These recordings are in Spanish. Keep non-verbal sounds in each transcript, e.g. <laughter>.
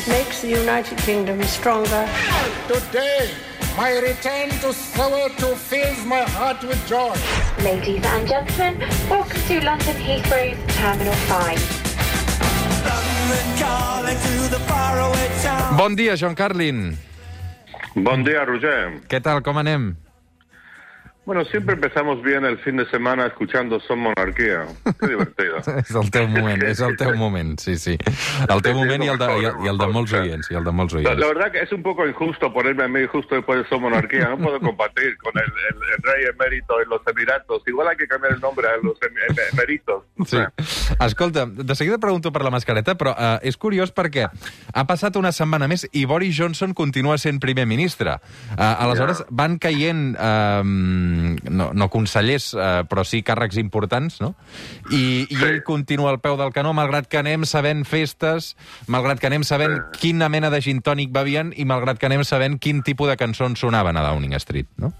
It makes the United Kingdom stronger. Today, my return to Soweto fills my heart with joy. Ladies and gentlemen, welcome to London Heathrow's Terminal 5. Bon dia, Joan Carlin. Buen día, Roger. Què tal, com anem? Bueno, siempre empezamos bien el fin de semana escuchando Son Monarquía. Qué divertido. <laughs> És el teu moment, és el teu moment, sí, sí. El teu moment i el de, i el, i el de molts oients, i el de molts La, oients. la verdad que es un poco injusto ponerme a mí justo después de Son Monarquía. No puedo compartir con el, el- el rey emérito en los Emiratos. Igual hay que cambiar el nombre a los em- em- eméritos. No Sí. sé. Escolta, de seguida pregunto per la mascareta, però uh, és curiós perquè ha passat una setmana més i Boris Johnson continua sent primer ministre. Uh, aleshores, van caient, uh, no, no consellers, uh, però sí càrrecs importants, no? I, I ell continua al peu del canó, malgrat que anem sabent festes, malgrat que anem sabent quina mena de gin tònic bevien i malgrat que anem sabent quin tipus de cançons sonaven a Downing Street, no?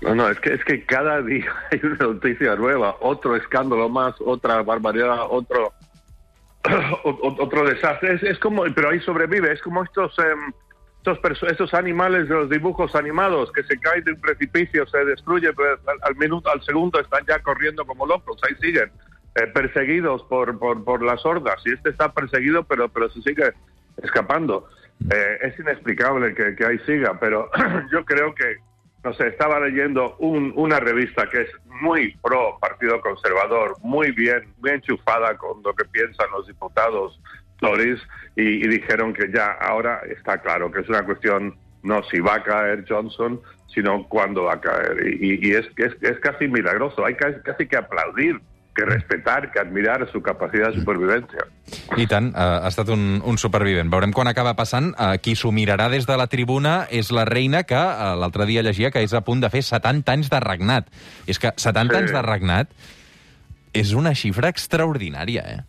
No, no, es que, es que cada día <laughs> hay una noticia nueva, otro escándalo más, otra barbaridad, otro <clears throat> otro desastre. Es, es como, pero ahí sobrevive, es como estos, em, estos, estos animales de los dibujos animados que se caen de un precipicio, se destruyen, pero al, al minuto, al segundo están ya corriendo como locos, ahí siguen. eh, perseguidos por, por, por las hordas y este está perseguido pero pero se sigue escapando Eh, es inexplicable que, que ahí siga pero <clears throat> yo creo que no sé, estaba leyendo un- una revista que es muy pro Partido Conservador, muy bien, muy enchufada con lo que piensan los diputados Tories, y, dijeron que ya ahora está claro que es una cuestión no si va a caer Johnson, sino cuándo va a caer. Y, y- es, es, es casi milagroso, hay casi que aplaudir, que respetar, que admirar su capacidad de supervivencia. I tant, eh, ha estat un, un supervivent. Veurem quan acaba passant. Eh, qui s'ho mirarà des de la tribuna és la reina que eh, l'altre dia llegia que és a punt de fer 70 anys de regnat. És que 70 Sí. anys de regnat és una xifra extraordinària, eh?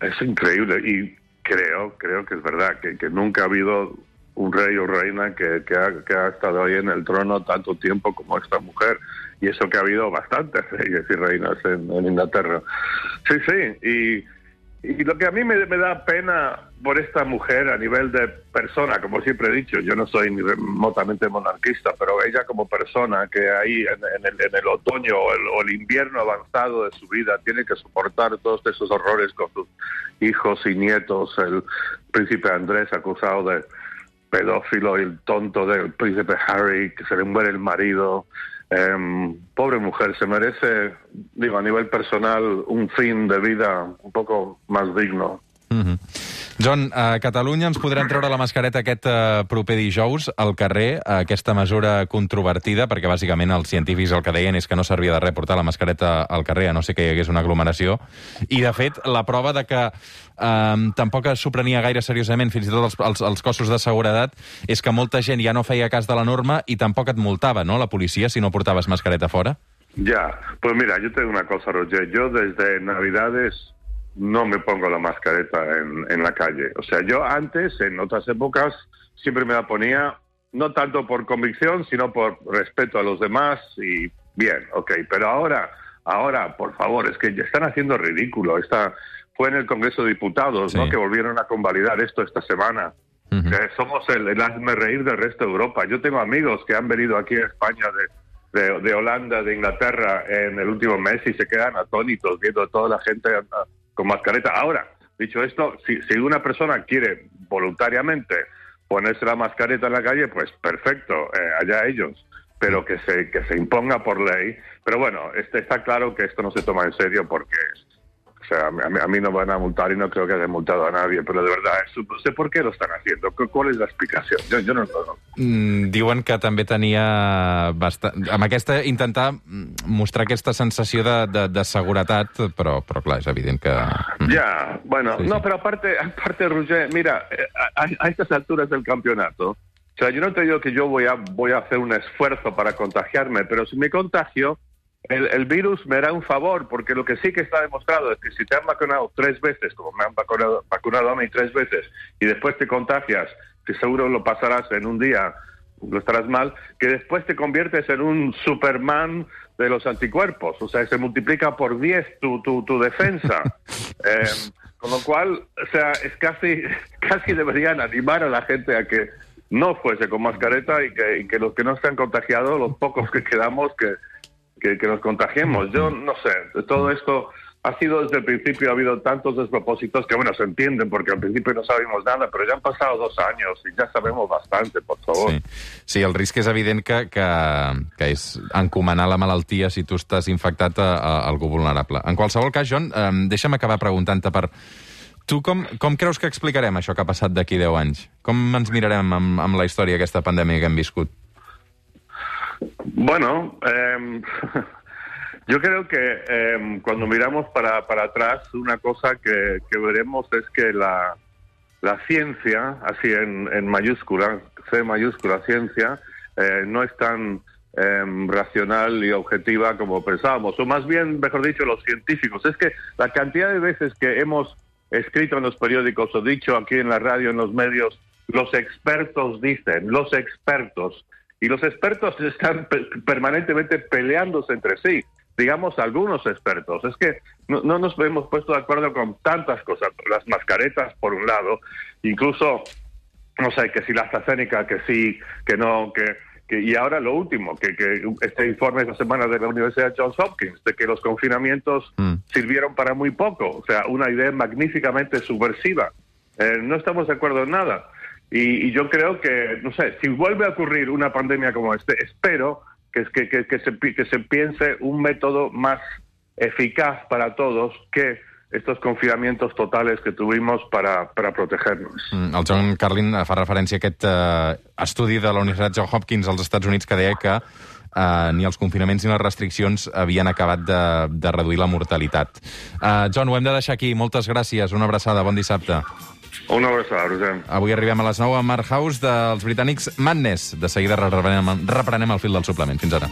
Es increíble y creo, creo que es verdad, que, que nunca ha habido un rey o reina que, ha, que ha estado ahí en el trono tanto tiempo como esta mujer. Y eso que ha habido bastantes <laughs> reyes y reinas en, Inglaterra. Sí, sí. Y, lo que a mí me, da pena por esta mujer a nivel de persona, como siempre he dicho, yo no soy remotamente monarquista, pero ella como persona que ahí en, en el, en el otoño o el invierno avanzado de su vida tiene que soportar todos esos horrores con sus hijos y nietos, el príncipe Andrés acusado de pedófilo y el tonto del príncipe Harry, que se le muere el marido. Em, pobre mujer, se merece, digo, a nivel personal, un fin de vida un poco más digno. -hmm. John, a Catalunya ens podran treure la mascareta aquest uh, proper dijous al carrer, aquesta mesura controvertida, perquè bàsicament els científics el que deien és que no servia de res portar la mascareta al carrer, a no ser que hi hagués una aglomeració. I, de fet, la prova de que um, tampoc s'ho prenia gaire seriosament, fins i tot els, els, els cossos de seguretat, és que molta gent ja no feia cas de la norma i tampoc et multava, no?, la policia, si no portaves mascareta fora. Ya, pues mira, yo tengo una cosa, Roger. Yo desde Navidades no me pongo la mascareta en, en la calle. O sea, yo antes, en otras épocas, siempre me la ponía, no tanto por convicción, sino por respeto a los demás y bien, ok. Pero ahora, ahora, por favor, es que ya están haciendo ridículo. Esta, fue en el Congreso de Diputados, Sí. ¿no? Que volvieron a convalidar esto esta semana. Que somos el, el hazme reír del resto de Europa. Yo tengo amigos que han venido aquí a España de, de, de Holanda, de Inglaterra en el último mes y se quedan atónitos viendo a toda la gente con mascareta. Ahora, dicho esto, si, si una persona quiere voluntariamente ponerse la mascareta en la calle, pues perfecto, eh, allá ellos. Pero que se, que se imponga por ley. Pero bueno, este, está claro que esto no se toma en serio porque o sea, a mí, a mí no van a multar y no creo que hayan multado a nadie, pero de verdad, no sé por qué lo están haciendo. ¿Cu- ¿Cuál es la explicación? Yo, yo no lo no. Mm, diuen que també tenia bastant... amb aquesta intentar mm, mostrar aquesta sensació de, de, de seguretat, però, però clar, és evident que... Mm. Ya, bueno, Sí, no, sí. pero aparte, aparte, Roger, mira, eh, a, a estas alturas del campeonato, o sea, yo no te digo que yo voy a, voy a hacer un esfuerzo para contagiarme, pero si me contagio, el, el virus me hará un favor, porque lo que sí que está demostrado es que si te han vacunado tres veces, como me han vacunado, vacunado a mí tres veces, y después te contagias, que seguro lo pasarás en un día, lo estarás mal, que después te conviertes en un Superman de los anticuerpos, o sea, se multiplica por 10 tu, tu, tu defensa. <laughs> Eh, Con lo cual, o sea, es casi, <laughs> casi deberían animar a la gente a que no fuese con mascareta y que, y que los que no están contagiados, los pocos que quedamos, que, que, que nos contagiemos. Yo no sé, todo esto ha sido desde el principio, ha habido tantos despropósitos que, bueno, se entienden porque al principio no sabíamos nada, pero ya han pasado dos años y ya sabemos bastante, por favor. Sí, sí el risc és evident que, que, que és encomanar la malaltia si tu estàs infectat a, a algú vulnerable. En qualsevol cas, John, eh, deixa'm acabar preguntant-te per... Tu com, com creus que explicarem això que ha passat d'aquí 10 anys? Com ens mirarem amb, amb la història aquesta pandèmia que hem viscut? Bueno, eh, <laughs> yo creo que eh, cuando miramos para, para atrás, una cosa que, veremos es que la, la ciencia, así en, en mayúscula, C mayúscula ciencia, eh, no es tan eh, racional y objetiva como pensábamos, o más bien, mejor dicho, los científicos. Es que la cantidad de veces que hemos escrito en los periódicos o dicho aquí en la radio, en los medios, los expertos dicen, los expertos, y los expertos están pe- permanentemente peleándose entre sí. Digamos, algunos expertos. Es que no, no nos hemos puesto de acuerdo con tantas cosas. Las mascaretas, por un lado, incluso, no sé, que si la AstraZeneca, que sí, que no, que, que- y ahora lo último, que, que este informe esta semana de la Universidad Johns Hopkins, de que los confinamientos Mm. sirvieron para muy poco. O sea, una idea magníficamente subversiva. Eh, no estamos de acuerdo en nada. Y, y yo creo que, no sé, si vuelve a ocurrir una pandemia como este, espero que, que, que, que se, que se piense un método más eficaz para todos que estos confinamientos totales que tuvimos para, para protegernos. Mm, El John Carlin fa referència a aquest eh, estudi de la Universitat Johns Hopkins als Estats Units que deia que eh, ni els confinaments ni les restriccions havien acabat de, de reduir la mortalitat. Eh, John, ho hem de deixar aquí. Moltes gràcies. Una abraçada. Bon dissabte. Una abraçada, Roger. Avui arribem a les 9 amb Mark House dels britànics Madness. De seguida reprenem, reprenem el fil del suplement. Fins ara.